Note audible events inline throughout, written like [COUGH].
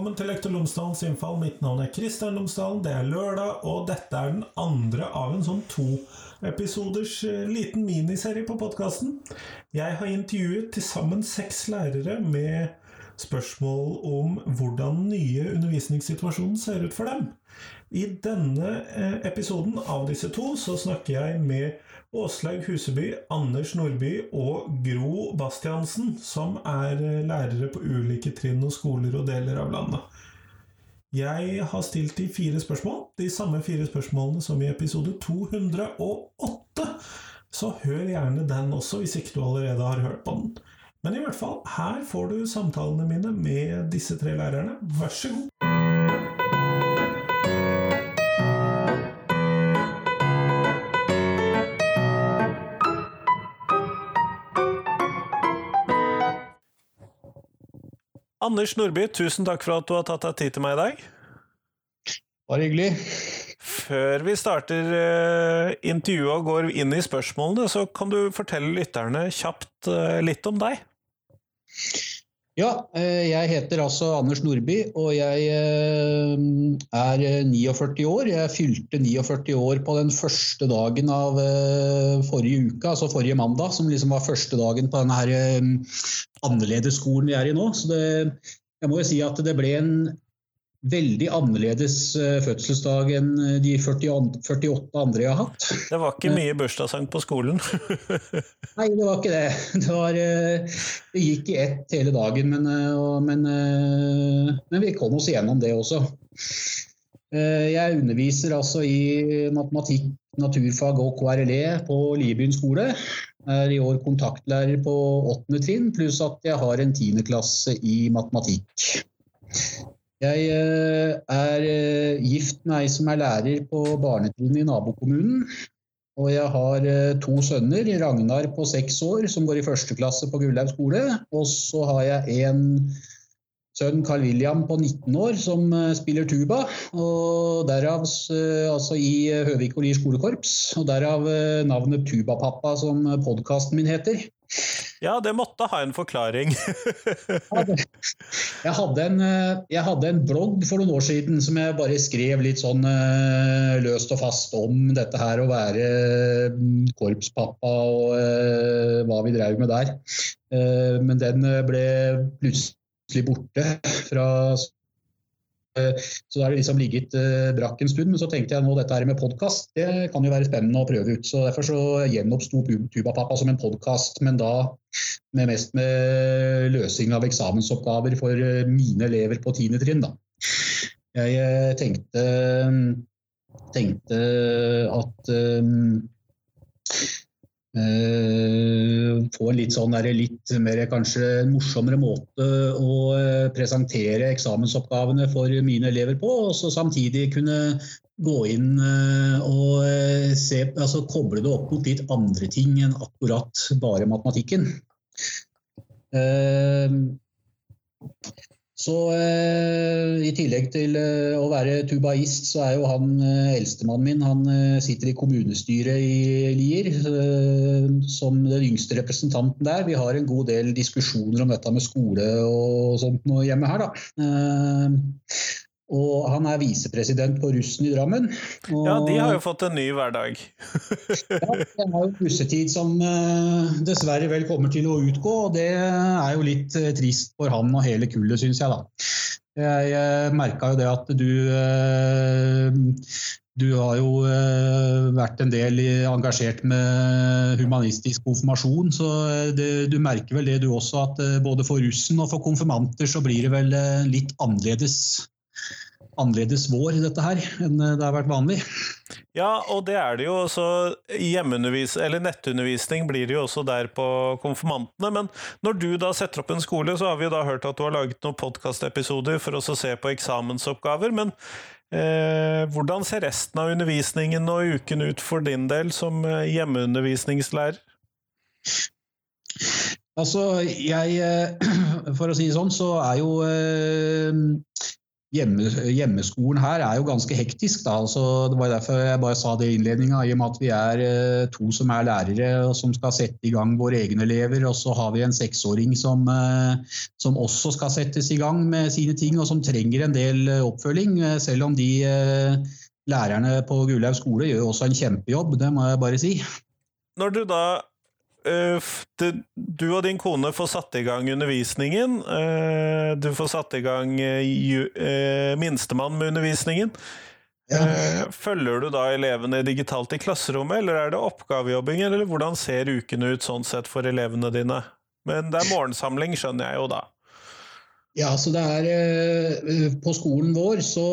Velkommen til Lektor Lomsdalens innfall. Mitt navn er Kristian Lomsdalen. Det er lørdag, og dette er den andre av en sånn to episoders eh, liten miniserie på podkasten. Jeg har intervjuet til sammen seks lærere med spørsmål om hvordan nye undervisningssituasjonen ser ut for dem. I denne eh, episoden av disse to så snakker jeg med Åslaug Huseby, Anders Nordby og Gro Bastiansen, som er eh, lærere på ulike trinn og skoler og deler av landet. Jeg har stilt de fire spørsmål, de samme fire spørsmålene som i episode 208. Så hør gjerne den også, hvis ikke du allerede har hørt på den. Men i hvert fall, her får du samtalene mine med disse tre lærerne. Vær så god. Anders Nordby, tusen takk for at du har tatt deg tid til meg i dag. Bare hyggelig. Før vi starter uh, intervjuet og går inn i spørsmålene, så kan du fortelle lytterne kjapt uh, litt om deg. Ja, uh, jeg heter altså Anders Nordby, og jeg er 49 år. Jeg fylte 49 år på den første dagen av forrige uke, altså forrige mandag, som liksom var første dagen på denne annerledesskolen annerledes skolen vi er i nå. Så det, jeg må jo si at det ble en veldig annerledes uh, fødselsdag enn eh, de 40, 48 andre jeg har hatt. Det var ikke mye bursdagssang på skolen? [LAUGHS] Nei, det var ikke det. Det, var, det gikk i ett hele dagen, men, men, men, vi kom oss igjennom det også. Jeg underviser altså i matematikk, naturfag og KRLE på Liebyen skole. Er i år kontaktlærer på åttende trinn, pluss at jeg har en tiendeklasse i matematikk. Jeg eh, er eh, gift med ei som er lærer på barnetrinnet i nabokommunen. Og jeg har eh, to sønner, Ragnar på seks år, som går i første klasse på Gullaug skole. Og så har jeg en sønn, Carl William, på 19 år, som spiller tuba. Og derav, altså i Høvik og Lier skolekorps. Og derav navnet Tubapappa, som podkasten min heter. Ja, det måtte ha en forklaring. [LAUGHS] jeg, hadde en, eh, jeg, hadde en, blogg for noen år siden som jeg bare skrev litt sånn uh, løst og fast om dette her å være mm, korpspappa og uh, hva vi drev med der. Men den ble plutselig borte fra Eh, så da har det liksom ligget uh, brakk en stund. Men så tenkte jeg nå dette her med podkast, det kan jo være spennende å prøve ut. Så derfor så gjenoppsto Tubapappa som en podkast, men da med mest med løsning av eksamensoppgaver for uh, mine elever på tiende trinn. Da. Jeg tenkte, tenkte at Uh, få en litt, sånn litt mer kanskje morsommere måte å uh, presentere eksamensoppgavene for mine elever på, og så samtidig kunne gå inn uh, og se, altså, koble det opp mot litt andre ting enn akkurat bare matematikken. Så eh, I tillegg til eh, å være tubaist, så er jo han eh, eldstemannen min han eh, sitter i kommunestyret i Lier eh, som den yngste representanten der. Vi har en god del diskusjoner om dette med skole og sånt hjemme her. da. Eh, og han er visepresident på Russen i Drammen. Og, ja, de har jo fått en ny hverdag. [LAUGHS] ja, de har jo russetid som uh, dessverre vel kommer til å utgå, og det er jo litt uh, trist for han og hele kullet, syns jeg da. Jeg uh, merka jo det at du du har jo vært en del engasjert med humanistisk konfirmasjon, så det, du merker vel det du også, at både for russen og for konfirmanter så blir det vel litt annerledes annerledes vår, dette her, enn det har vært vanlig. Ja, og det er det jo eller Nettundervisning blir det jo også der på konfirmantene. Men når du da setter opp en skole, så har vi jo da hørt at du har laget noen podkastepisoder for oss å se på eksamensoppgaver. Men eh, hvordan ser resten av undervisningen og uken ut for din del som eh, hjemmeundervisningslærer? Altså, jeg eh, [CLEARS THROAT] For å si det sånn, så er jo hjemme, hjemmeskolen her er jo ganske hektisk. Da. Altså, det var derfor jeg bare sa det i innledninga, i og med at vi er eh, to som er lærere og som skal sette i gang våre egne elever. Og så har vi en seksåring som, eh, som, også skal settes i gang med sine ting, og som trenger en del eh, oppfølging. Selv om de lærerne på Gullaug skole gjør også en kjempejobb, det må jeg bare si. Når du da du og din kone får satt i gang undervisningen. Uh, du får satt i gang uh, minstemann med undervisningen. Ja. Følger du da elevene digitalt i klasserommet, eller er det oppgavejobbing? Eller hvordan ser ukene ut sånn sett for elevene dine? Men det er morgensamling, skjønner jeg jo da. Ja, så det er På skolen vår så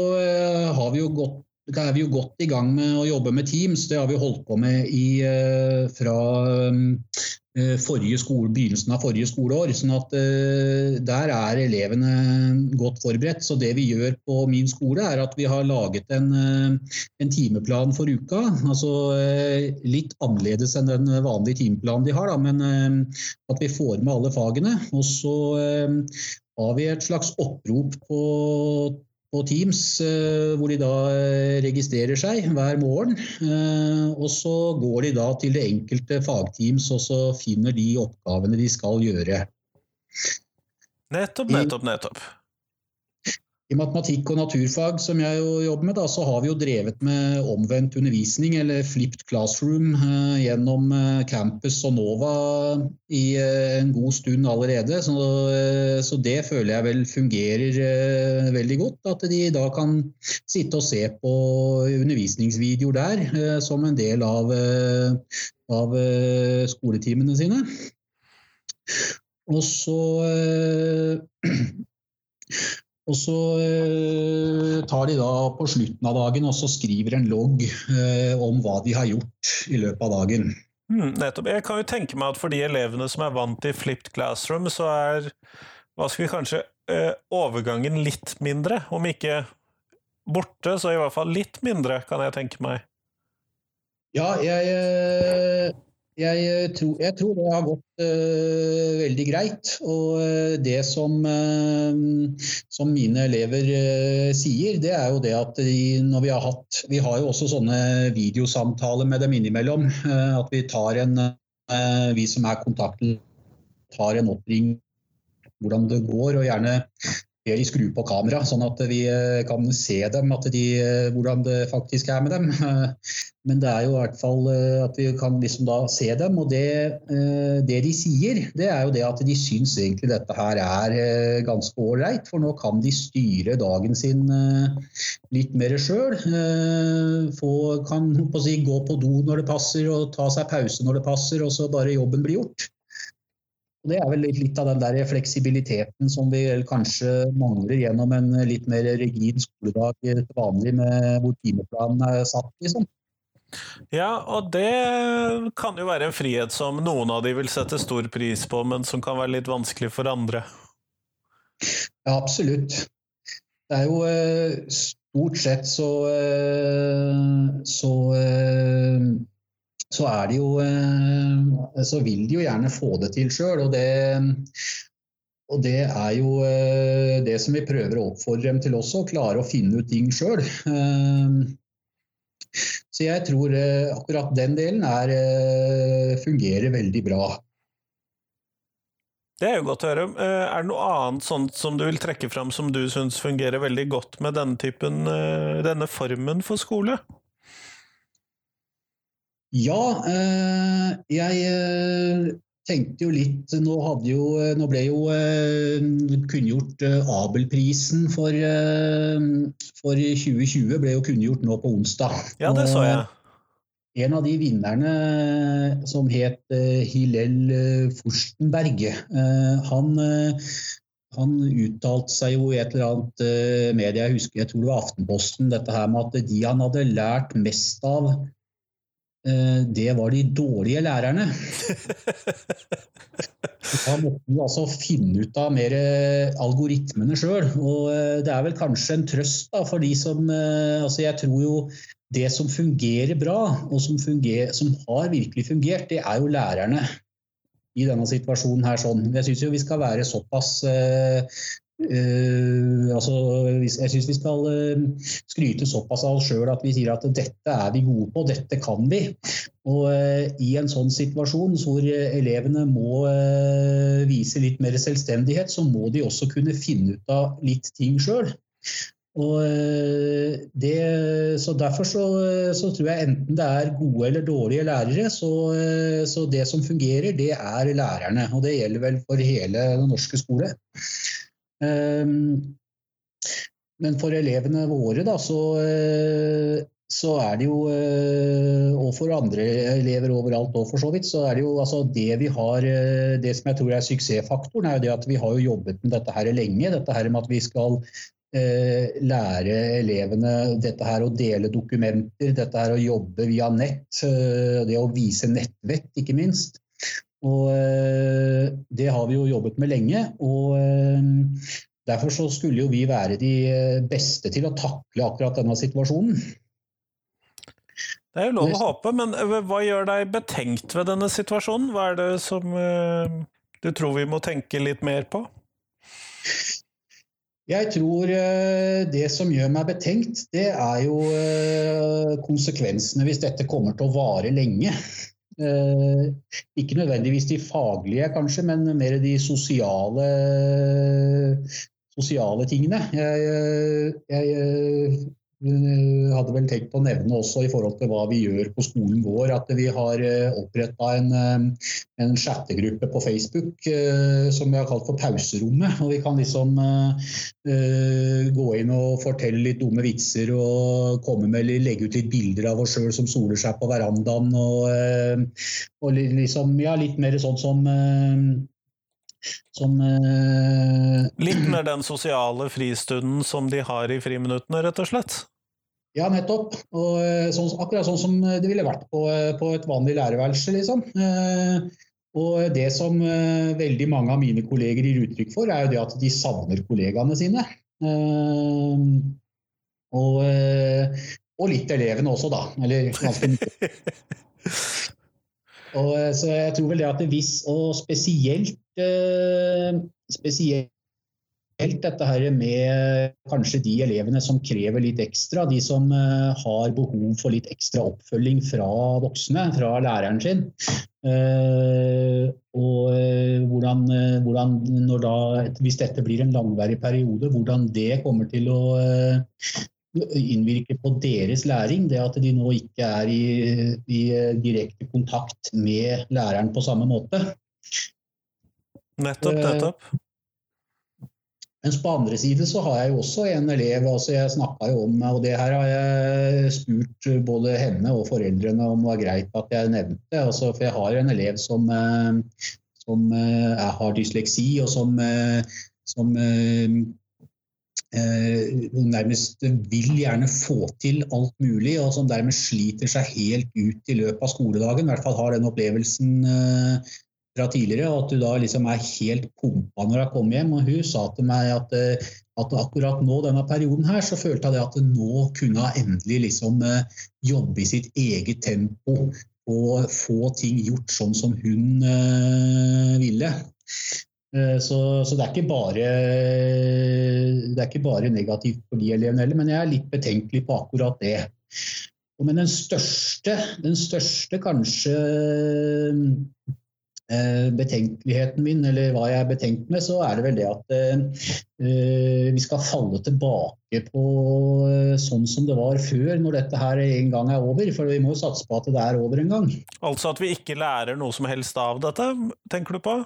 har vi jo gått da er vi jo godt i gang med å jobbe med Teams. Det har vi holdt på med i, eh, fra eh, skole, begynnelsen av forrige skoleår. sånn at uh, Der er elevene godt forberedt. Så det vi gjør på min skole, er at vi har laget en, en timeplan for uka. altså Litt annerledes enn den vanlige timeplanen de har, da, men at vi får med alle fagene. Og så har vi et slags opprop på på Teams, eh, hvor de da eh, registrerer seg hver morgen. Eh, og så går de da til det enkelte fagteams og så finner de oppgavene de skal gjøre. Nettopp, nettopp, nettopp. I matematikk og naturfag, som jeg jobber med, da, så har vi jo drevet med omvendt undervisning, eller flipped classroom, eh, gjennom eh, campus og NOVA i eh, en god stund allerede. Så, så, det føler jeg vel fungerer veldig godt. At de da kan sitte og se på undervisningsvideoer der som en del av, av skoletimene sine. Og så [CLEARS THROAT] Og så eh, tar de da på slutten av dagen og så skriver en logg eh, om hva de har gjort i løpet av dagen. Mm, nettopp. Jeg kan jo tenke meg at for de elevene som er vant til flipped classroom, så er hva skal vi kanskje eh, overgangen litt mindre. Om ikke borte, så i hvert fall litt mindre, kan jeg tenke meg. Ja, jeg jeg eh, tror, jeg tror, det har gått uh, veldig greit. Og uh, det som, uh, som, mine elever sier, det er jo det at de, når vi har hatt Vi har jo også sånne videosamtaler med dem innimellom. at vi tar en Vi som er kontakten, tar en oppring hvordan det går, og gjerne de skrur på kamera, sånn at vi eh, kan se dem, de, eh, hvordan det faktisk er med dem. [LAUGHS] Men det er jo i hvert fall eh, at vi kan liksom se dem. Og det, det, de sier, det er jo det at de syns egentlig dette her er ganske ålreit. For nå kan de styre dagen sin litt mer sjøl. Kan på si, gå på do når det passer og ta seg pause når det passer, og så bare jobben blir gjort. Det er vel litt av den der fleksibiliteten som vi kanskje mangler gjennom en litt mer rigid skoledag til vanlig, med hvor timeplanen er satt. liksom. Ja, og det kan jo være en frihet som noen av de vil sette stor pris på, men som kan være litt vanskelig for andre. Ja, absolutt. Det er jo eh, stort sett så, eh, så eh, så er det jo eh, Så vil de jo gjerne få det til sjøl. Og, og, det er jo eh, det som vi prøver å oppfordre dem til også, å klare å finne ut ting sjøl. Eh, så jeg tror akkurat den delen er, fungerer veldig bra. Det er jo godt å høre. Er det noe annet sånt som du vil trekke fram som du syns fungerer veldig godt med denne typen, denne formen for skole? Ja, eh, jeg eh, tenkte jo litt Nå, jo, eh, nå ble jo kunngjort Abelprisen for, for 2020 ble jo kunngjort nå på onsdag. Ja, det så jeg. En av de vinnerne som het Hillel Forstenberg, han han uttalte seg jo i et eller annet medie, jeg husker, jeg tror det var Aftenposten, dette her med at de han hadde lært mest av det var de dårlige lærerne. [LAUGHS] Da måtte vi altså finne ut av mer eh, algoritmene sjøl. Og eh, det er vel kanskje en trøst da, for de som altså Jeg tror jo det som fungerer bra, og som, funger, som har virkelig fungert, det er jo lærerne i denne situasjonen her. sånn. Jeg syns vi skal være såpass Uh, altså, jeg syns vi skal uh, skryte såpass av oss sjøl at vi sier at dette er vi gode på, dette kan vi. Og uh, I en sånn situasjon hvor elevene må vise litt mer selvstendighet, så må de også kunne finne ut av litt ting sjøl. Så Derfor så, så, tror jeg enten det er gode eller dårlige lærere, så, så det som fungerer, det er lærerne. Og det gjelder vel for hele den norske skole. Ehm, men for elevene våre, da, så, eh, så er det jo eh, Og for andre elever overalt òg, for så vidt. Så er det jo altså det vi har eh, Det som jeg tror er suksessfaktoren, er jo det at vi har jo jobbet med dette her lenge. Dette her med at vi skal lære elevene dette her å dele dokumenter, dette her å jobbe via nett, det å vise nettvett, ikke minst. Og eh, det har vi jo jobbet med lenge. og eh, Derfor så skulle jo vi være de eh, beste til å takle akkurat denne situasjonen. Det er jo lov å håpe, men hva gjør deg betenkt ved denne situasjonen? Hva er det som du tror vi må tenke litt mer på? Jeg tror det som gjør meg betenkt, det er jo konsekvensene hvis dette kommer til å vare lenge. Eh, ikke nødvendigvis de faglige, kanskje, men mer de sosiale, sosiale tingene. Jeg, jeg, Eh, hadde vel tenkt å nevne også i forhold til hva vi gjør på skolen vår, at vi har eh, oppretta en, eh, en chattegruppe på Facebook som vi har kalt for Pauserommet. og Vi kan liksom gå inn og fortelle litt dumme vitser og komme med, legge ut litt bilder av oss sjøl som soler seg på verandaen. Og, og liksom, ja, litt mer sånn som som uh, Litt mer den sosiale fristunden som de har i friminuttene, rett og slett? Ja, nettopp. Og, eh, sånn, akkurat sånn som det ville vært på, eh, på et vanlig lærerværelse. Liksom. Og det som veldig mange av mine kolleger gir uttrykk for, er jo det at de savner kollegaene sine. Og, og litt elevene også, da. Eller ganske mye. [LAUGHS] Og, så jeg tror vel det at hvis, og spesielt Eh, spesielt dette her med kanskje de elevene som krever litt ekstra, de som eh, har behov for litt ekstra oppfølging fra voksne, fra læreren sin. Eh, og hvordan, hvordan da, hvis dette blir en langvarig periode, hvordan det kommer til å innvirke på deres læring. Det at de nå ikke er i, i direkte kontakt med læreren på samme måte. Nettopp, eh, nettopp. Mens på andre side så har jeg jo også en elev, altså jeg snakka jo om, og det her har jeg spurt både henne og foreldrene om var greit at jeg nevnte. Altså, for jeg har en elev som, eh, som er, eh, har dysleksi, og som, som nærmest vil gjerne få til alt mulig, og som dermed sliter seg helt ut i løpet av skoledagen. I hvert fall har den opplevelsen fra tidligere, og at du da liksom er helt pumpa når du kommer hjem. Og hun sa til meg at, eh, at akkurat nå denne perioden her, så følte jeg at nå kunne hun endelig liksom eh, jobbe i sitt eget tempo og få ting gjort sånn som hun ville. Uh, så, så, det, er bare, det er ikke bare negativt for de elevene heller, men jeg er litt betenkelig på akkurat det. Men den største, den største kanskje Eh, betenkeligheten min, eller hva jeg er betenkt med, så er det vel det at uh, vi skal falle tilbake på sånn som det var før, når dette her en gang er over. For vi må satse på at det er over en gang. Altså at vi ikke lærer noe som helst av dette, tenker du på?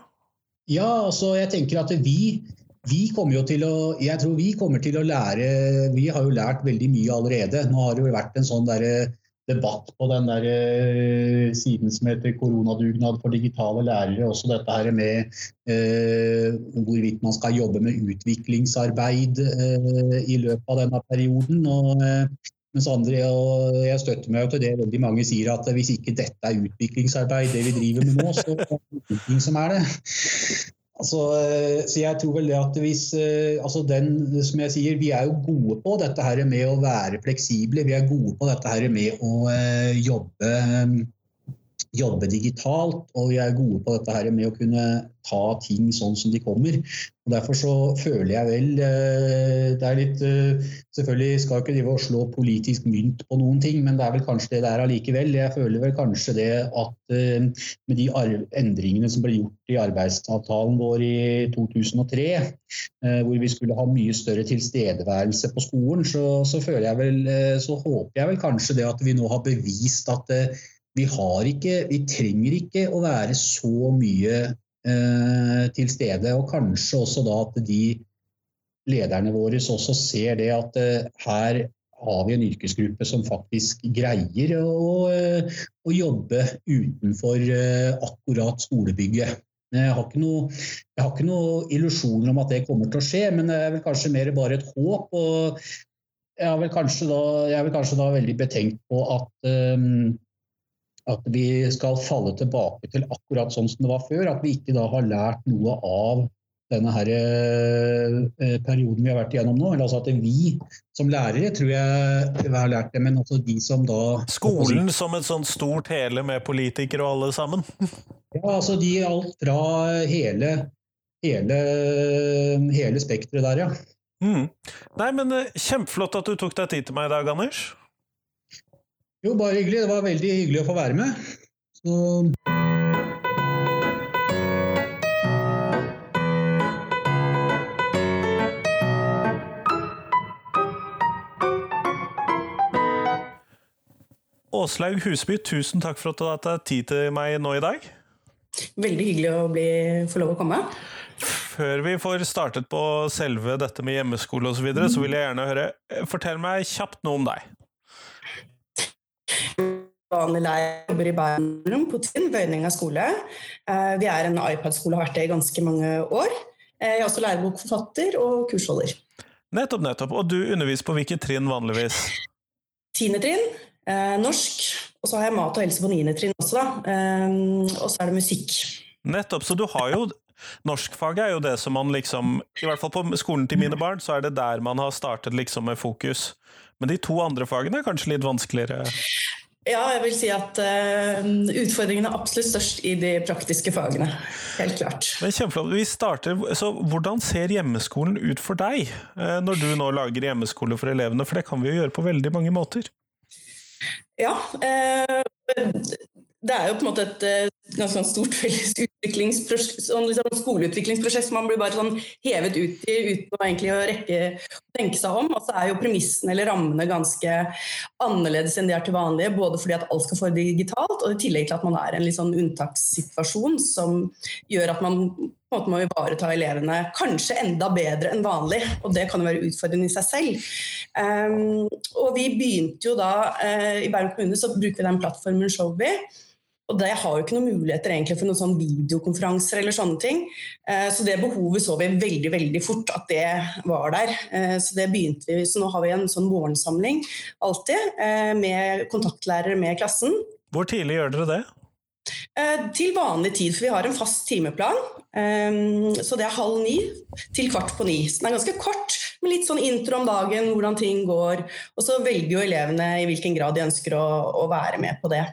Ja, altså jeg tenker at vi vi kommer jo til å, jeg tror vi kommer til å lære Vi har jo lært veldig mye allerede. Nå har det jo vært en sånn derre debatt på den der eh, siden som heter koronadugnad for digitale lærere. Også dette her med eh, hvorvidt man skal jobbe med utviklingsarbeid eh, i løpet av denne perioden. Og, eh, mens andre, og Jeg støtter meg til det veldig mange sier, at hvis ikke dette er utviklingsarbeid, det vi driver med nå, så er det utvikling som er det. Altså, eh, så jeg tror vel det at hvis eh, altså den, som jeg sier, Vi er jo gode på dette her med å være fleksible. Vi er gode på dette her med å eh, jobbe jobbe digitalt, og vi er gode på dette her med å kunne ta ting sånn som de kommer. Og Derfor så føler jeg vel eh, Det er litt eh, Selvfølgelig skal ikke drive og slå politisk mynt på noen ting, men det er vel kanskje det det er allikevel. Jeg føler vel kanskje det at eh, med de endringene som ble gjort i arbeidsavtalen vår i 2003, hvor vi skulle ha mye større tilstedeværelse på skolen, så, så føler jeg vel Så håper jeg vel kanskje det at vi nå har bevist at vi, ikke, vi trenger ikke å være så mye til stede. Og kanskje også da at de lederne våre også ser det at eh, her har vi en yrkesgruppe som faktisk greier å, eh, å jobbe utenfor eh, akkurat skolebygget. Jeg har, noe, jeg har ikke noe illusjoner om at det kommer til å skje, men det er vel kanskje mer bare et håp. og jeg er vel kanskje da, er vel kanskje da veldig betenkt på at um, at vi skal falle tilbake til akkurat sånn som det var før. At vi ikke da har lært noe av denne her, eh, perioden vi har vært igjennom nå. Eller altså at vi som lærere tror jeg vi har lært det, men også de som da Skolen som et sånt stort hele med politikere og alle sammen? [LAUGHS] Ja, altså de alt fra hele, hele, hele spekteret der, ja. Mm. Nei, men eh, Kjempeflott at du tok deg tid til meg i dag, Anders. Jo, bare hyggelig. Det var veldig hyggelig å få være med. Så Åslaug Husby, tusen takk for at du har tatt tid til meg nå i dag. Veldig hyggelig å bli, få lov å komme. Før vi får startet på selve dette med hjemmeskole osv., så, videre, så vil jeg gjerne høre Fortell meg kjapt noe om deg vanlig leir jobber i Bærum på Tinn, Bøyninga skole. Eh, vi er en iPad-skole og har vært det i ganske mange år. Eh, jeg er også lærebokforfatter og kursholder. Nettopp, nettopp. Og du underviser på hvilket trinn vanligvis? Tiende trinn, eh, norsk. Og så har jeg mat og helse på niende trinn også, da. Og så er det musikk. Nettopp. Så du har jo Norskfaget er jo det som man liksom I hvert fall på skolen til mine barn, så er det der man har startet liksom med fokus. Men de to andre fagene er kanskje litt vanskeligere? Ja, jeg vil si at uh, utfordringen er absolutt størst i de praktiske fagene. Helt klart. Men kjempeflott. Vi starter, så Hvordan ser hjemmeskolen ut for deg, uh, når du nå lager hjemmeskole for elevene? For det kan vi jo gjøre på veldig mange måter. Ja, uh, det er jo på en måte et eh, ganske sånn stort [LAUGHS] felles sånn liksom skoleutviklingsprosjekt. Man blir bare sånn hevet ut i uten å rekke å tenke seg om. Og så er jo premissene eller rammene ganske annerledes enn de er til vanlige. Både fordi at alt skal foregå digitalt, og i tillegg til at man er i en litt sånn unntakssituasjon som gjør at man på en måte må ivareta elevene kanskje enda bedre enn vanlig. Og det kan jo være utfordrende i seg selv. Um, og vi begynte jo da uh, I Bærum kommune så bruker vi den plattformen Showby. Og det har jo ikke noen muligheter egentlig for noen sånn videokonferanser eller sånne ting. Eh, så det behovet så vi veldig veldig fort at det var der. Eh, så det begynte vi, så nå har vi en sånn morgensamling alltid eh, med kontaktlærere med klassen. Hvor tidlig gjør dere det? Til vanlig tid, for vi har en fast timeplan. Så det er halv ni til kvart på ni. Så den er ganske kort, med litt sånn intro om dagen, hvordan ting går. Og så velger jo elevene i hvilken grad de ønsker å, å være med på det.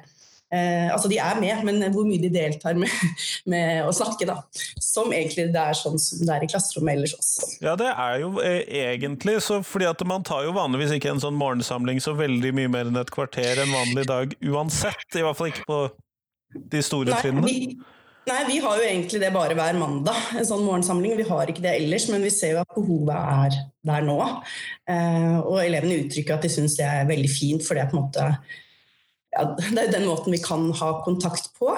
Eh, altså De er med, men hvor mye de deltar med, [LAUGHS] med, å snakke. da. Som egentlig det er sånn som det er i klasserommet ellers også. Ja, det er jo eh, egentlig så fordi at man tar jo vanligvis ikke en sånn morgensamling så veldig mye mer enn et kvarter en vanlig dag uansett. I hvert fall ikke på de store nei, trinnene. Vi, nei, vi har jo egentlig det bare hver mandag, en sånn morgensamling. Vi har ikke det ellers, men vi ser jo at behovet er der nå. Eh, og elevene uttrykker at de syns det er veldig fint, for det er på en måte ja, det er den måten vi kan ha kontakt på.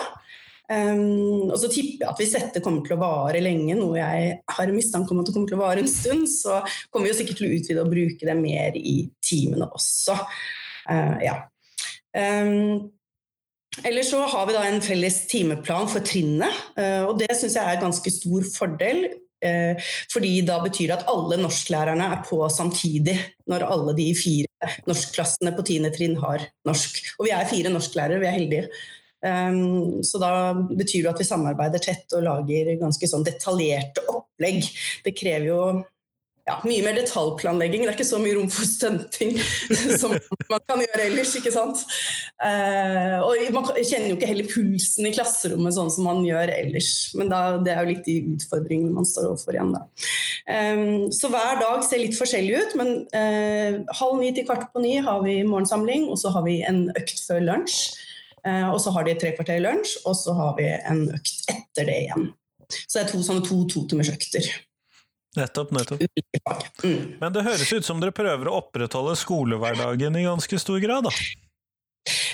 Um, og så tipper jeg at hvis dette kommer til å vare lenge, noe jeg har mistanke om at det kommer til å vare en stund, så kommer vi jo sikkert til å utvide og bruke det mer i timene også. Uh, ja. Um, eller så har vi da en felles timeplan for trinnet, uh, og det syns jeg er en ganske stor fordel. Uh, fordi da betyr det at alle norsklærerne er på samtidig når alle de fire norskklassene på tiende trinn har norsk. Og vi er fire norsklærere, vi er heldige. Um, så da betyr det at vi samarbeider tett og lager ganske sånn detaljerte opplegg. Det krever jo ja, mye mer detaljplanlegging. Det er ikke så mye rom for stunting [LAUGHS] som man kan gjøre ellers. ikke sant? Eh, og Man kjenner jo ikke heller pulsen i klasserommet sånn som man gjør ellers. Men da, det er jo litt de utfordringene man står overfor igjen. da. Eh, så hver dag ser litt forskjellig ut, men eh, halv ni til kvart på ni har vi morgensamling, og så har vi en økt før lunsj. Eh, og så har de tre kvarter lunsj, og så har vi en økt etter det igjen. Så det er to sånne to totimersøkter. Nettopp, nettopp. Mm. Men det høres ut som dere prøver å opprettholde skolehverdagen i ganske stor grad, da?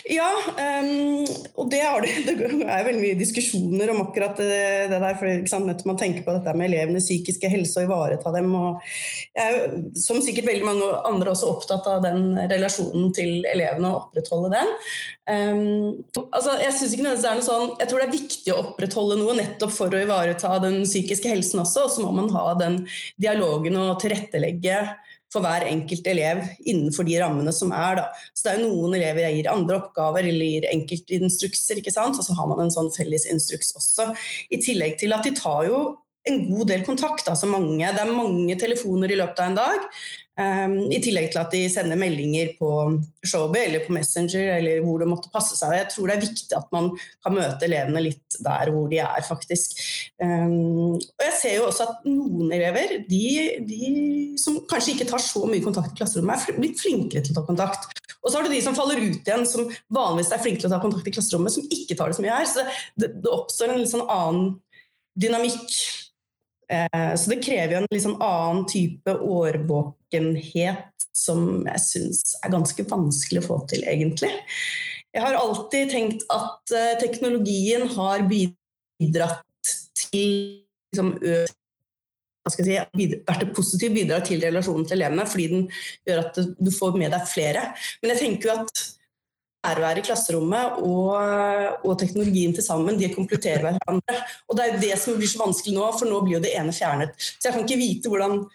Ja, um, og det, det, [LAUGHS] det, er veldig mye diskusjoner om akkurat det, det der. For sant, man tenker på dette med elevenes psykiske helse og ivareta dem. Og jeg er som sikkert veldig mange andre også opptatt av den relasjonen til elevene og opprettholde den. Um, altså, jeg synes ikke det er noe sånn, jeg tror det er viktig å opprettholde noe nettopp for å ivareta den psykiske helsen også. Og så må man ha den dialogen og tilrettelegge for hver enkelt elev innenfor de rammene som er. Da. Så det er jo Noen elever jeg gir andre oppgaver eller gir enkeltinstrukser, ikke sant? og så har man en sånn felles instruks også. I tillegg til at de tar jo en god del kontakt. Altså mange, det er mange telefoner i løpet av en dag. Um, I tillegg til at de sender meldinger på Showby eller på Messenger eller hvor det måtte passe seg. Jeg tror det er viktig at man kan møte elevene litt der hvor de er, faktisk. Um, og jeg ser jo også at noen elever, de, de, som kanskje ikke tar så mye kontakt i klasserommet, er blitt flinkere til å ta kontakt. Og så har du de som faller ut igjen, som vanligvis er flinke til å ta kontakt i klasserommet, som ikke tar det så mye her. Så det, det oppstår en litt sånn annen dynamikk så det krever jo en sånn annen type årvåkenhet som jeg syns er ganske vanskelig å få til, egentlig. Jeg har alltid tenkt at eh, teknologien har bidratt til liksom, si, vært et positivt bidrag til relasjonen til elevene, fordi den gjør at du får med deg flere. Men jeg tenker jo at nærværet i klasserommet og, og, teknologien til sammen de kompletterer hverandre. Og Det er det som blir så vanskelig nå, for nå blir jo det ene fjernet. Så jeg kan ikke vite hvordan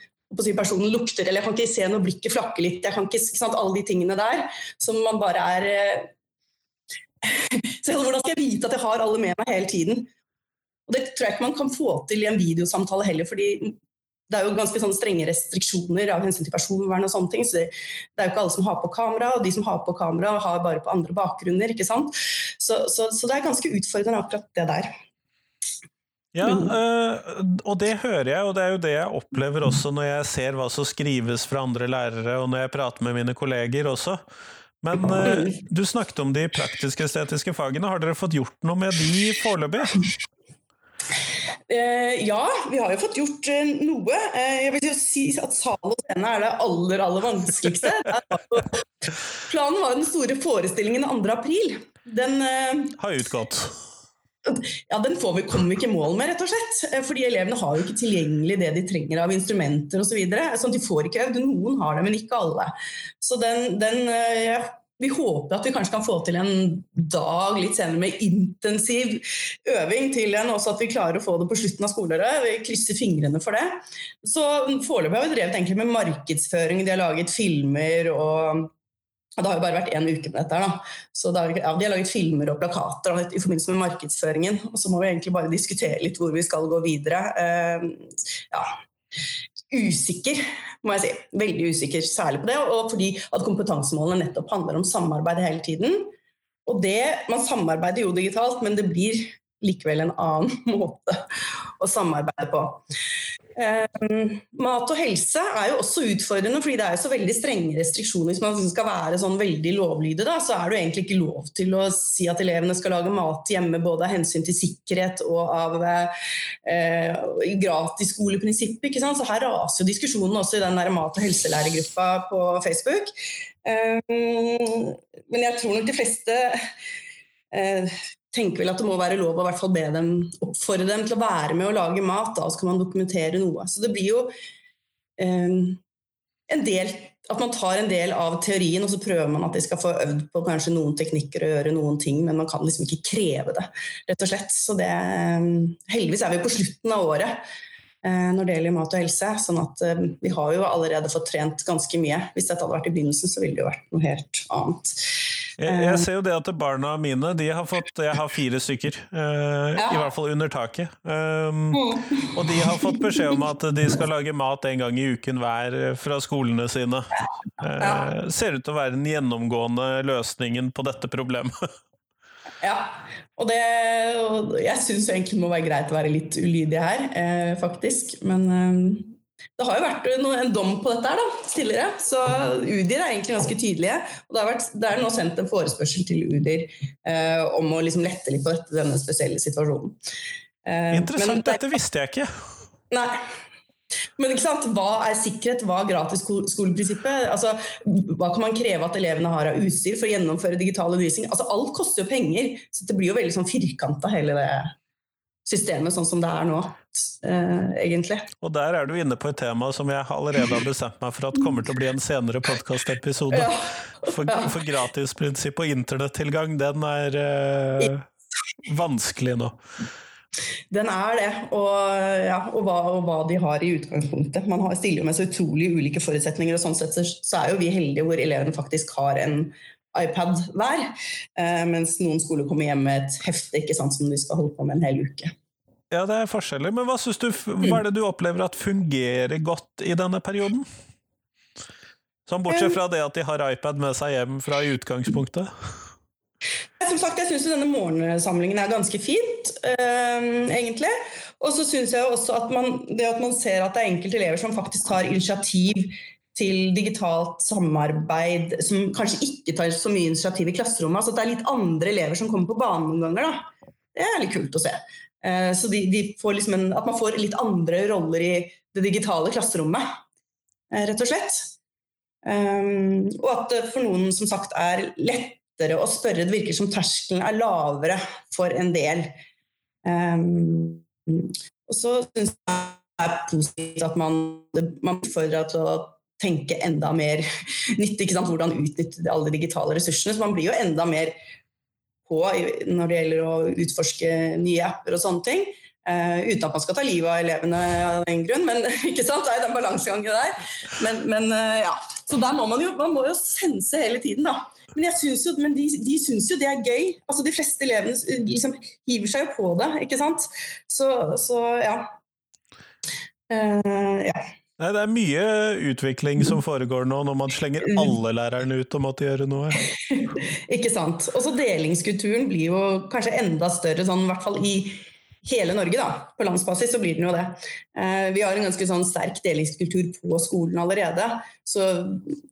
personen lukter, eller jeg kan ikke se når blikket flakker litt. jeg kan ikke, ikke sant, Alle de tingene der som man bare er eh, [LAUGHS] Så Hvordan skal jeg vite at jeg har alle med meg hele tiden? Og Det tror jeg ikke man kan få til i en videosamtale heller. fordi det er jo ganske sånn strenge restriksjoner av hensyn til personvern og sånne ting. Så det, det, er jo ikke alle som har på kamera, og de som har på kamera, har bare på andre bakgrunner. ikke sant? Så, så, så det er ganske utfordrende akkurat det der. Ja, øh, og det hører jeg, og det er jo det jeg opplever også når jeg ser hva som skrives fra andre lærere, og når jeg prater med mine kolleger også. Men øh, du snakket om de praktisk-estetiske fagene, har dere fått gjort noe med de foreløpig? Eh, ja, vi har jo fått gjort eh, noe. Eh, jeg vil jo si at sal og scene er det aller, aller vanskeligste. [LAUGHS] Planen var den store forestillingen 2. april. Den har utgått. Ja, Den får vi, kommer vi ikke i mål med, rett og slett. Fordi elevene har jo ikke tilgjengelig det de trenger av instrumenter osv. Så videre. sånn de får ikke øvd. Noen har det, men ikke alle. Så den, den jeg vi håper at vi kanskje kan få til en dag litt senere med intensiv øving til en, også at vi klarer å få det på slutten av skoleåret. Vi krysser fingrene for det. Så Foreløpig har vi drevet egentlig med markedsføring. De har laget filmer og det har jo bare vært én uke med dette. da. Så da, ja, De har laget filmer og plakater i forbindelse med markedsføringen. Og så må vi egentlig bare diskutere litt hvor vi skal gå videre. Uh, ja usikker, må jeg si. Veldig usikker, særlig på det. Og fordi at kompetansemålene nettopp handler om samarbeid hele tiden. Og det, Man samarbeider jo digitalt, men det blir likevel en annen [LAUGHS] måte å samarbeide på. Eh, mat og helse er jo også utfordrende, fordi det er jo så veldig strenge restriksjoner. Hvis man skal være sånn veldig lovlydig, da, så er det jo egentlig ikke lov til å si at elevene skal lage mat hjemme, både av hensyn til sikkerhet og av eh, gratisskoleprinsippet. Så her raser jo diskusjonen også i den der mat- og helselærergruppa på Facebook. Eh, men jeg tror nok de fleste eh, tenker vel at det må være lov å hvert fall be dem, oppfordre dem til å være med og lage mat. Da så kan man dokumentere noe. Så det blir jo eh, en del at man tar en del av teorien og så prøver man at de skal få øvd på kanskje noen teknikker og gjøre noen ting, men man kan liksom ikke kreve det, rett og slett. Så det, eh, heldigvis er vi på slutten av året eh, når det gjelder mat og helse. sånn at uh, vi har jo allerede fått trent ganske mye. Hvis dette hadde vært i begynnelsen, så ville det jo vært noe helt annet. Jeg, jeg ser jo det at barna mine de har fått Jeg har fire stykker, uh, Ja. i hvert fall under taket. Um, og de har fått beskjed om at de skal lage mat en gang i uken hver eh, fra skolene sine. Uh, ser ut til å være den gjennomgående løsningen på dette problemet. [LAUGHS] Ja, og, det, og jeg syns egentlig det må være greit å være litt ulydig her, eh, faktisk. Men eh, det har jo vært en dom på dette her da, tidligere, så UDIR er egentlig ganske tydelige. Og det, har vært, det er nå sendt en forespørsel til UDIR eh, om å liksom lette litt på denne spesielle situasjonen. Eh, Interessant, men dette visste jeg ikke. Nei. Men ikke sant? hva er sikkerhet, hva er gratis skoleprinsippet? Altså, hva kan man kreve at elevene har av utstyr for å gjennomføre digital undervisning? Altså, alt koster jo penger, så det blir jo veldig sånn firkanta hele det systemet sånn som det er nå, eh, egentlig. Og der er du inne på et tema som jeg allerede har bestemt meg for at kommer til å bli en senere podkastepisode. Ja. For, for gratisprinsipp og internettilgang, den er eh, vanskelig nå. Den er det, og, ja, og, hva, og hva de har i utgangspunktet. Man har, stiller med så utrolig ulike forutsetninger, og sånn sett så, så er jo vi heldige hvor elevene faktisk har en iPad hver, eh, mens noen skoler kommer hjem med et hefte ikke sant, som de skal holde på med en hel uke. Ja, det er forskjeller, men hva, du, hva er det du opplever at fungerer godt i denne perioden? Sånn bortsett fra det at de har iPad med seg hjem fra i utgangspunktet. Som sagt, jeg syns denne morgensamlingen er ganske fint, øh, egentlig. Og så syns jeg også at man, det at man ser at det er enkelte elever som faktisk tar initiativ til digitalt samarbeid, som kanskje ikke tar så mye initiativ i klasserommet. Altså at det er litt andre elever som kommer på banen noen ganger. Da. Det er litt kult å se. Eh, så de, de får liksom en, at man får litt andre roller i det digitale klasserommet, eh, rett og slett. Um, og at det for noen som sagt er lettere å spørre. Det virker som terskelen er lavere for en del. Um, og så syns jeg det er positivt at man, man utfordrer til å tenke enda mer nyttig. Hvordan utnytte alle de digitale ressursene. Så man blir jo enda mer på når det gjelder å utforske nye apper og sånne ting. Uh, uten at man skal ta livet av elevene av den grunn, men [LAUGHS] ikke sant? det er den balansegangen der. Men, men uh, ja, så der må man jo, man må jo sense hele tiden, da. Men, jeg synes jo, men de, de syns jo det er gøy. Altså De fleste elevene liksom hiver seg jo på det, ikke sant. Så, så ja. Uh, ja. Nei, det er mye utvikling som foregår nå, når man slenger alle lærerne ut og måtte gjøre noe. [LAUGHS] Ikke sant. Og så delingskulturen blir jo kanskje enda større, sånn, i hvert fall i hele Norge. da. På landsbasis så blir den jo det. Eh, vi har en ganske sånn sterk delingskultur på skolen allerede. Så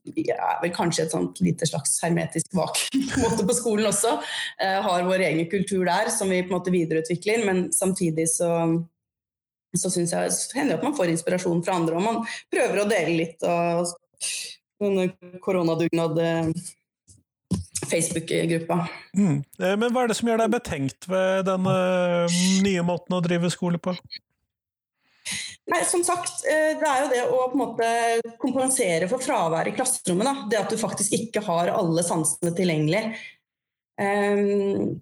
vi er vel kanskje et sånt lite slags hermetisk vakuum på, på skolen også. Eh, har vår egen kultur der som vi på en måte videreutvikler, men samtidig så så synes jeg så hender det at man får inspirasjon fra andre, og man prøver å dele litt av denne koronadugnad eh. Mm. Eh, Men hva er det som gjør deg betenkt ved den nye måten å drive skole på? Nei, som sagt, eh, det er jo det å på en måte kompensere for fravær i klasserommet. Da. Det at du faktisk ikke har alle sansene tilgjengelig. Um,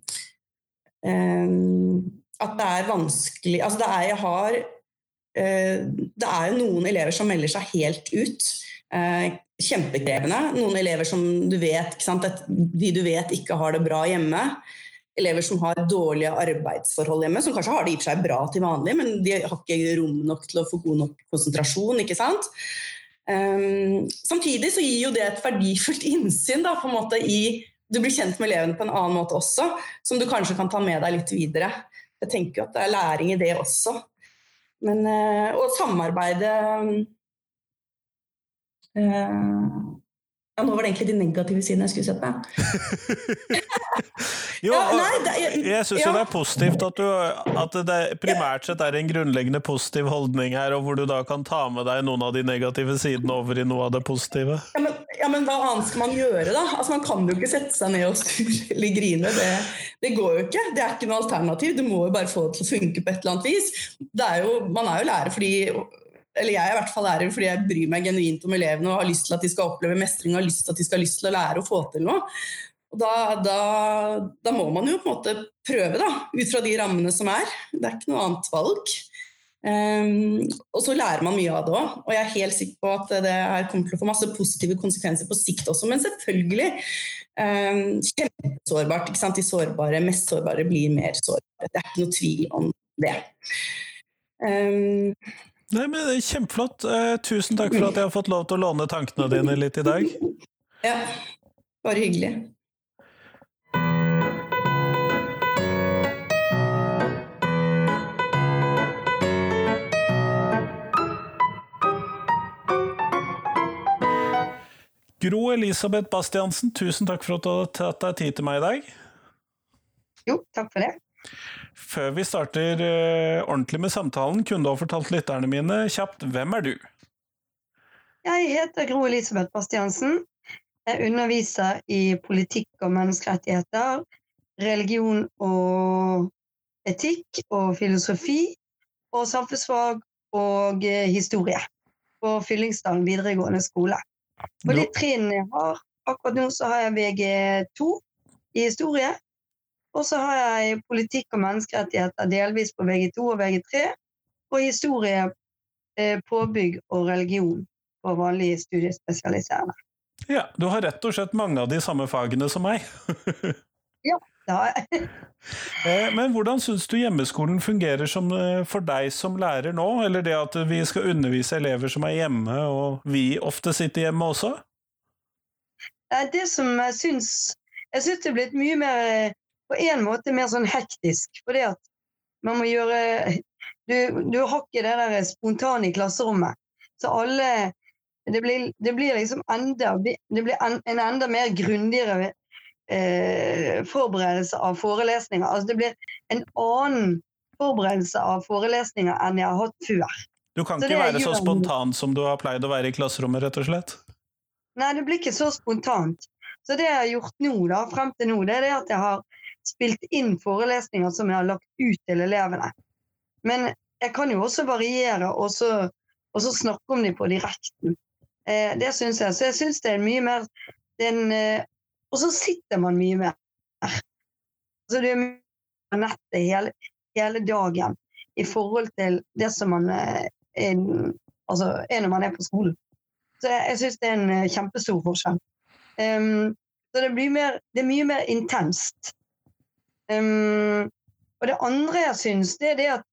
um, at det er vanskelig Altså, det er jeg har eh, Det er jo noen elever som melder seg helt ut. Eh, kjempekrevende. Noen elever som du vet, de du vet ikke har det bra hjemme. Elever som har dårlige arbeidsforhold hjemme, som kanskje har det i og for seg bra til vanlig, men de har ikke rom nok til å få god nok konsentrasjon. ikke sant? Um, samtidig så gir jo det et verdifullt innsyn da, på en måte i Du blir kjent med elevene på en annen måte også, som du kanskje kan ta med deg litt videre. Jeg tenker at det er læring i det også. Men, uh, og samarbeide uh, ja, Nå var det egentlig de negative sidene jeg skulle sett på. [LAUGHS] Jo, Ja, nei, det jeg, jeg syns jo det er positivt at, du, at det primært sett er en grunnleggende positiv holdning her, og hvor du da kan ta med deg noen av de negative sidene over i noe av det positive. Ja men, ja, men hva annet skal man gjøre, da? Altså, Man kan jo ikke sette seg ned og surre [LAUGHS] eller grine. Det, det går jo ikke. Det er ikke noe alternativ. Du må jo bare få det til å funke på et eller annet vis. Det er jo, man er jo lærer fordi eller jeg er i hvert fall lærer fordi jeg bryr meg genuint om elevene og har lyst til at de skal oppleve mestring og har lyst til at de skal ha lyst til å lære og få til noe. Og da, da, da må man jo på en måte prøve, da, ut fra de rammene som er. Det er ikke noe annet valg. Um, og så lærer man mye av det òg, og jeg er helt sikker på at det her kommer til å få masse positive konsekvenser på sikt også. Men selvfølgelig um, kjempesårbart. ikke sant? De sårbare, mest sårbare blir mer sårbare. Det er ikke noe tvil om det. Um, Nei, men det er Kjempeflott. Eh, tusen takk for at jeg har fått lov til å låne tankene dine litt i dag. [LAUGHS] Ja, bare hyggelig. Gro Elisabeth Bastiansen, tusen takk for at du har tatt deg tid til meg i dag. Jo, takk for det. Før vi starter uh, ordentlig med samtalen, kunne du ha fortalt lytterne mine kjapt hvem er du? Jeg heter Gro Elisabeth Bastiansen. Jeg underviser i politikk og menneskerettigheter, religion og etikk og filosofi og samfunnsfag og eh, historie på Fyllingsdalen videregående skole. På de trinnene jeg har akkurat nå, så har jeg VG2 i historie. Og så har jeg politikk og menneskerettigheter delvis på VG2 og VG3. Og historie, eh, påbygg og religion på vanlig studiespesialiserende. Ja, du har rett og slett mange av de samme fagene som meg. [LAUGHS] ja, det har jeg. [LAUGHS] Eh, men hvordan syns du hjemmeskolen fungerer som, eh, for deg som lærer nå? Eller det at vi skal undervise elever som er hjemme, og vi ofte sitter hjemme også? Det som jeg syns Jeg syns det er blitt mye mer På en måte mer sånn hektisk. Fordi at man må gjøre Du, du har ikke det der spontane i klasserommet. Så alle det blir, det blir, liksom enda, det blir en, en enda mer grundigere eh, forberedelse av forelesninger. Altså det blir en annen forberedelse av forelesninger enn jeg har hatt før. Du kan så ikke være så spontan som du har pleid å være i klasserommet, rett og slett? Nei, det blir ikke så spontant. Så det jeg har gjort nå, da, frem til nå, det er det at jeg har spilt inn forelesninger som jeg har lagt ut til elevene. Men jeg kan jo også variere og så, og så snakke om dem på direkten. Eh, det syns jeg. Så jeg syns det er mye mer er eh, og så sitter man mye mer. Så det er nettet hele, hele, dagen i forhold til det som man er, altså, er når man er på skolen. Så jeg, jeg syns det er en eh, kjempestor forskjell. Um, så det, mer, det, er mye mer intenst. Um, og det andre jeg syns, det er det at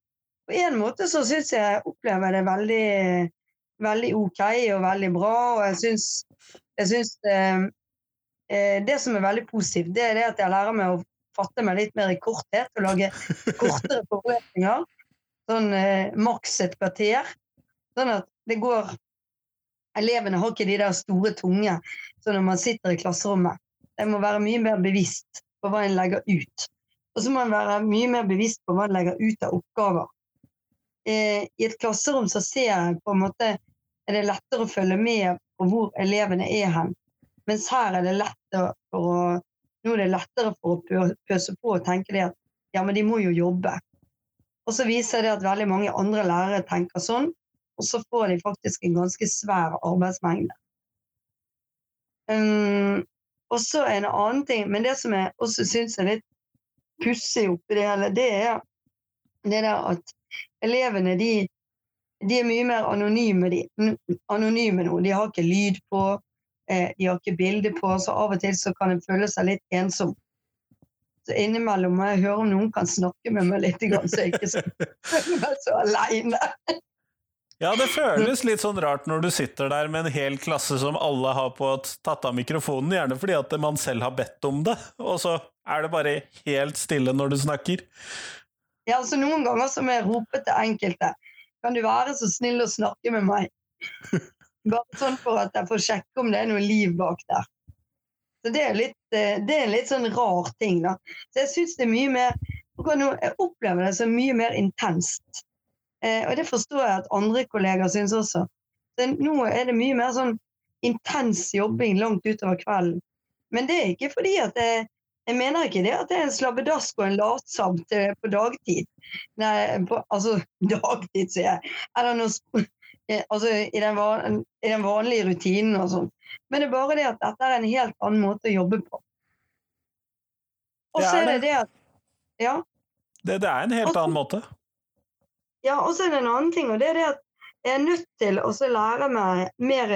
på en måte så syns jeg jeg opplever det veldig, veldig OK og veldig bra. Og jeg syns, jeg syns um, det som er veldig positivt, det er det at jeg lærer meg å fatte meg litt mer i korthet og lage kortere [LAUGHS] forelesninger. Sånn eh, maks et kvarter. Sånn at det går Elevene har ikke de der store, tunge sånn når man sitter i klasserommet. En må være mye mer bevisst på hva en legger ut. Og så må en være mye mer bevisst på hva en legger ut av oppgaver. Eh, I et klasserom så ser jeg på en måte er det lettere å følge med på hvor elevene er hen. Mens her er det lettere for å nå er det lettere for å pøse på og tenke det at ja, men de må jo jobbe. Og så viser det at veldig mange andre lærere tenker sånn, og så får de faktisk en ganske svær arbeidsmengde. Um, og så en annen ting, men det som jeg også syns er litt pussig oppi det hele, det er det der at elevene de, de er mye mer anonyme, de, anonyme nå. De har ikke lyd på, eh, de har ikke bilde på, så av og til så kan en føle seg litt ensom. Så innimellom må jeg høre om noen kan snakke med meg litt, så jeg ikke meg så aleine. Ja, det føles litt sånn rart når du sitter der med en hel klasse som alle har på tatt av mikrofonen, gjerne fordi at man selv har bedt om det, og så er det bare helt stille når du snakker. Ja, altså Noen ganger så må jeg rope til enkelte Kan du være så snill å snakke med meg? [LAUGHS] Bare sånn for at jeg får sjekke om det er noe liv bak der. Så det er, litt, eh, det er litt sånn rar ting, da. Så jeg syns det er mye mer Jeg opplever det som mye mer intenst. Eh, og det forstår jeg at andre kollegaer syns også. Så nå er det mye mer sånn intens jobbing langt utover kvelden. Men det er ikke fordi at jeg, jeg mener ikke det at det er en slabbedask og en latsabb på dagtid. Nei, på, altså [LAUGHS] dagtid, sier jeg. Eller noe Eh, altså, i, den van, i, den vanlige rutinen og sånn. Men det er bare det at dette er en helt annen måte å jobbe på. Og så er det det at Ja. Det, det er en helt annen måte. Ja, og så er det en annen ting, og det er det at jeg er nødt til å lære meg mer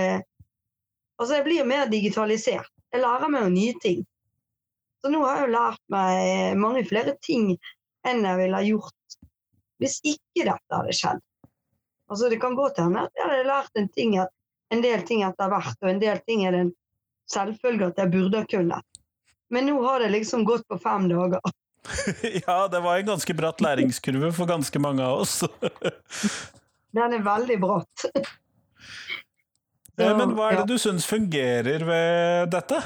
Altså, jeg blir mer digitalisert. Jeg lærer meg nye ting. Så nå har jeg jo lært meg mange flere ting enn jeg ville ha gjort hvis ikke dette hadde skjedd. Altså, det kan godt hende at jeg hadde lært en, ting, en del ting etter hvert, og en del ting er det en selvfølge at jeg burde ha kunnet. Men nå har det liksom gått på fem dager. [LAUGHS] ja, det var en ganske bratt læringskurve for ganske mange av oss. [LAUGHS] Den er veldig bratt. Så, Men hva er det du syns fungerer ved dette?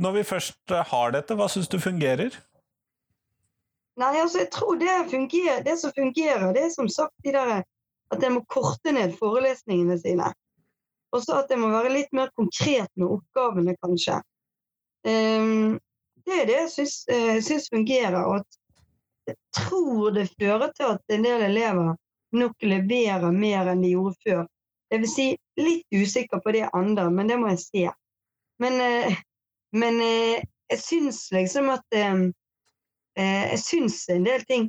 Når vi først har dette, hva syns du fungerer? Nei, altså jeg tror det, fungerer, det som fungerer, det er som sagt de der, at jeg må korte ned forelesningene sine. Og så at jeg må være litt mer konkret med oppgavene, kanskje. Um, det er det jeg syns, syns fungerer. Og jeg tror det fører til at en del elever nok leverer mer enn de gjorde før. Det vil si, litt usikker på det andre, men det må jeg se. Men, eh, men eh, jeg syns liksom at eh, Jeg syns en del ting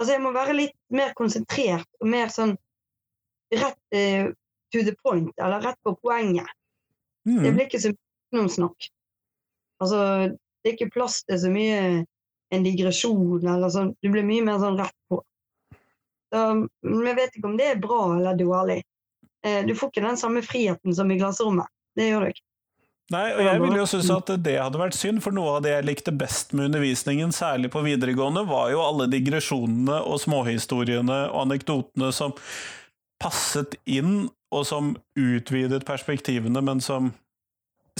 Altså, jeg må være litt mer konsentrert og mer sånn rett to the point, eller rett på poenget. Mm. Det blir ikke så mye utenomsnakk. Altså, det er ikke plass til så mye en digresjon eller sånn. Du blir mye mer sånn rett på. Så, jeg vet ikke om det er bra eller dårlig. Eh, du får ikke den samme friheten som i klasserommet. Det gjør du ikke. Nei, og jeg ville jo synes at det hadde vært synd, for noe av det jeg likte best med undervisningen, særlig på videregående, var jo alle digresjonene og småhistoriene og anekdotene som passet inn, og som utvidet perspektivene, men som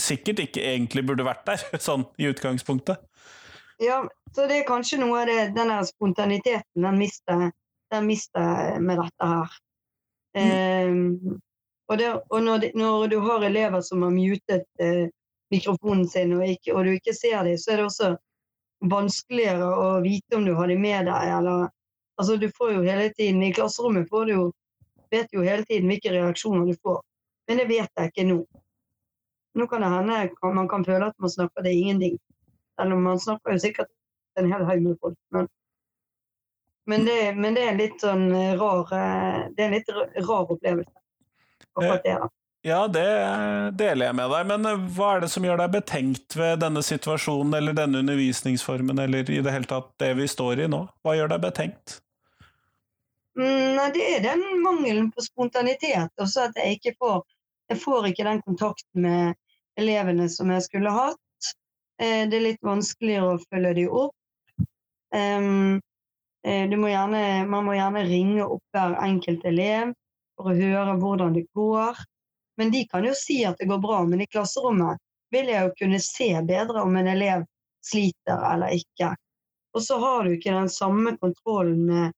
sikkert ikke egentlig burde vært der, [LAUGHS] sånn i utgangspunktet. Ja, så det er kanskje noe av det, den der spontaniteten den mister, den mister med dette her. Mm. Um, og, det, og når, de, når, du har elever som har mutet eh, mikrofonen sin, og, ikke, og, du ikke ser dem, så er det også vanskeligere å vite om du har dem med deg. Eller, altså du får jo hele tiden, I klasserommet får du jo, vet du jo hele tiden hvilke reaksjoner du får. Men det vet jeg ikke nå. Nå kan det hende man kan føle at man snakker det er ingenting. Eller man snakker jo sikkert en hel haug med folk. Men men det, men det, er litt sånn eh, rar eh, Det er en litt rar opplevelse. Det, ja, det deler jeg med deg, men eh, hva er det som gjør deg betenkt ved denne situasjonen eller denne undervisningsformen, eller i det hele tatt det vi står i nå? Hva gjør deg betenkt? Mm, nei, det er den mangelen på spontanitet. Også at jeg ikke får Jeg får ikke den kontakten med elevene som jeg skulle hatt. Det er litt vanskeligere å følge dem opp. Eh, må gjerne, man må gjerne ringe opp hver enkelt elev for å høre hvordan det går. Men de kan jo si at det går bra, men i klasserommet vil jeg jo kunne se bedre om en elev sliter eller ikke. Og så har du ikke den samme kontrollen med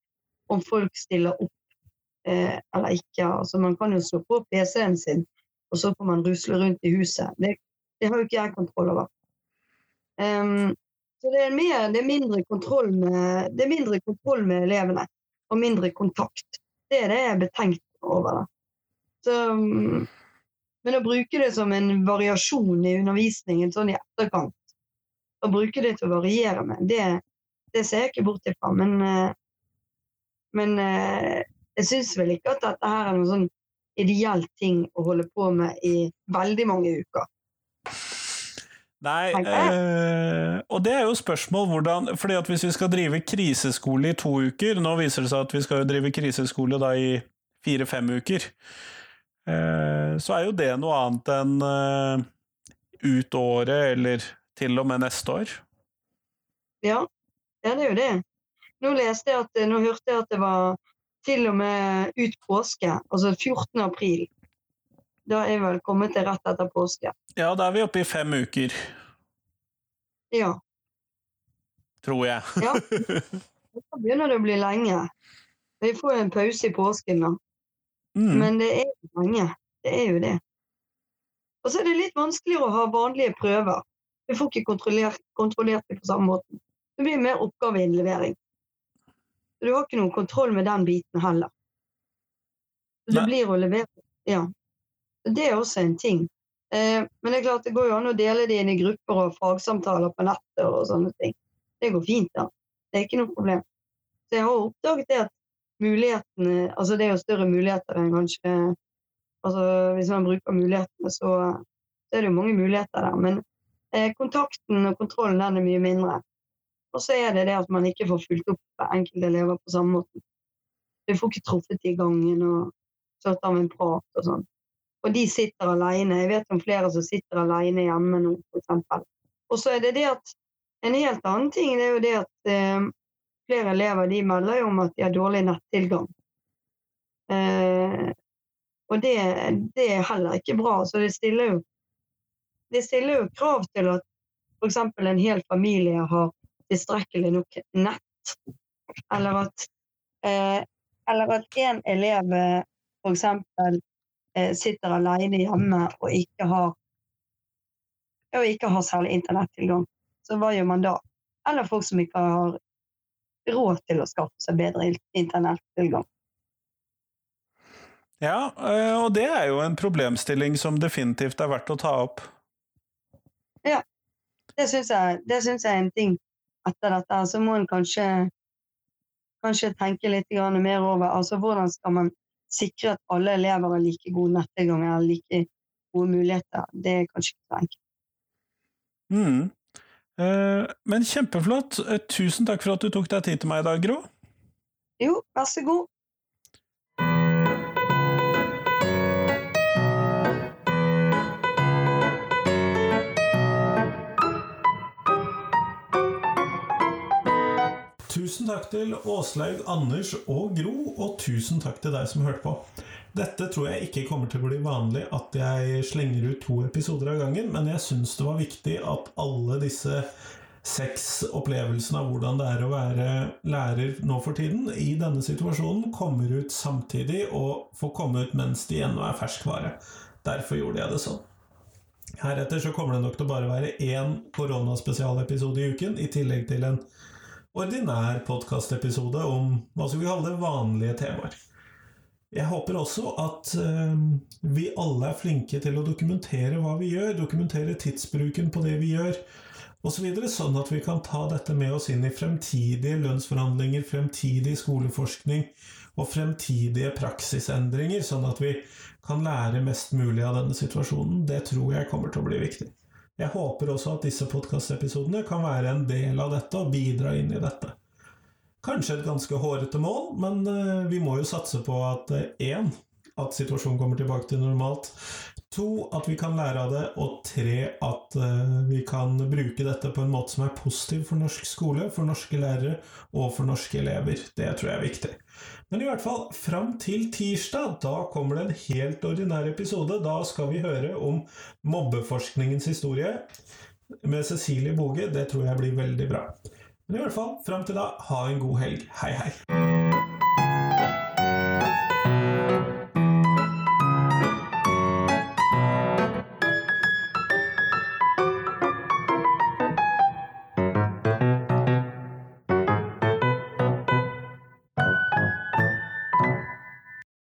om folk stiller opp eh, eller ikke. Altså, man kan jo slå på PC-en sin, og så får man rusle rundt i huset. Det, det har jo ikke jeg kontroll over. Um, så det er, mer, det, er med, det er mindre kontroll med elevene, og mindre kontakt. Det er det jeg er betenkt over. Så, men å bruke det som en variasjon i undervisningen sånn i etterkant, å bruke det til å variere med, det, det ser jeg ikke bort ifra. Men, men jeg syns vel ikke at dette her er noe sånn ideell ting å holde på med i veldig mange uker. Nei, eh, og det er jo spørsmål hvordan fordi at Hvis vi skal drive kriseskole i to uker Nå viser det seg at vi skal drive kriseskole da i fire-fem uker. Eh, så er jo det noe annet enn eh, ut året, eller til og med neste år. Ja, ja det er jo det. Nå leste jeg at, nå hørte jeg at det var til og med ut påske, altså 14. april. Da er jeg vel kommet til rett etter påske. Ja, da er vi oppe i fem uker. Ja. Tror jeg. ja. [LAUGHS] Da begynner det å bli lenge. Vi får en pause i påsken, da. Mm. Men det er jo lenge. Det er jo det. Og så er det litt vanskeligere å ha vanlige prøver. Vi får ikke kontrollert, kontrollert det på samme måte. Det blir mer oppgaveinnlevering. Du har ikke noen kontroll med den biten heller. Det blir å levere. Ja. Det er også en ting. Eh, men det er klart det går jo an å dele det inn i grupper og fagsamtaler på nettet og sånne ting. Det går fint, da. Det er ikke noe problem. Så jeg har oppdaget det at mulighetene Altså det er jo større muligheter enn kanskje Altså hvis man bruker mulighetene, så, så er det jo mange muligheter der. Men eh, kontakten og kontrollen den er mye mindre. Og så er det det at man ikke får fulgt opp enkelte elever på samme måte. Du får ikke truffet de i gangen og tatt av en prat og sånn. Og de sitter alene. Jeg vet om flere som sitter alene hjemme nå, f.eks. Og så er det det at en helt annen ting det er jo det at eh, flere elever de melder jo om at de har dårlig nettilgang. Eh, og det, det, er heller ikke bra. Så det stiller jo, det stiller jo krav til at f.eks. en hel familie har tilstrekkelig nok nett. Eller at, eh, eller at en elev f.eks. Eh, sitter alene hjemme og ikke har, og ikke har særlig internettilgang. Så hva gjør man da? Eller folk som ikke har råd til å skaffe seg bedre internettilgang. Ja, eh, og det er jo en problemstilling som definitivt er verdt å ta opp. Ja, det syns jeg, jeg, er en ting etter dette. Så må en kanskje, kanskje tenke litt mer over altså, hvordan skal man sikre at alle elever har like god nettilgang eller like gode muligheter. Det er kanskje ikke så enkelt. Mm. Eh, men kjempeflott. Eh, tusen takk for at du tok deg tid til meg i dag, Gro. Jo, vær så god. Tusen takk til Åslaug, Anders og Gro, og tusen takk til deg som hørte på. Dette tror jeg ikke kommer til å bli vanlig at jeg slenger ut to episoder av gangen, men jeg syns det var viktig at alle disse seks opplevelsene av hvordan det er å være lærer nå for tiden, i denne situasjonen, kommer ut samtidig og får komme ut mens de ennå er ferskvare. Derfor gjorde jeg det sånn. Heretter så kommer det nok til å bare være én koronaspesialepisode i uken, i tillegg til en ordinær podkastepisode om hva skal vi kalle det, vanlige temaer. Jeg håper også at uh, vi alle er flinke til å dokumentere hva vi gjør, dokumentere tidsbruken på det vi gjør, osv., så sånn at vi kan ta dette med oss inn i fremtidige lønnsforhandlinger, fremtidig skoleforskning og fremtidige praksisendringer, sånn at vi kan lære mest mulig av denne situasjonen. Det tror jeg kommer til å bli viktig. Jeg håper også at disse podkastepisodene kan være en del av dette og bidra inn i dette. Kanskje et ganske hårete mål, men eh, vi må jo satse på at én, eh, at situasjonen kommer tilbake til normalt. To, at vi kan lære av det. Og tre, at uh, vi kan bruke dette på en måte som er positiv for norsk skole, for norske lærere og for norske elever. Det tror jeg er viktig. Men i hvert fall, fram til tirsdag, da kommer det en helt ordinær episode. Da skal vi høre om mobbeforskningens historie med Cecilie Boge. Det tror jeg blir veldig bra. Men i hvert fall, fram til da, ha en god helg. Hei, hei.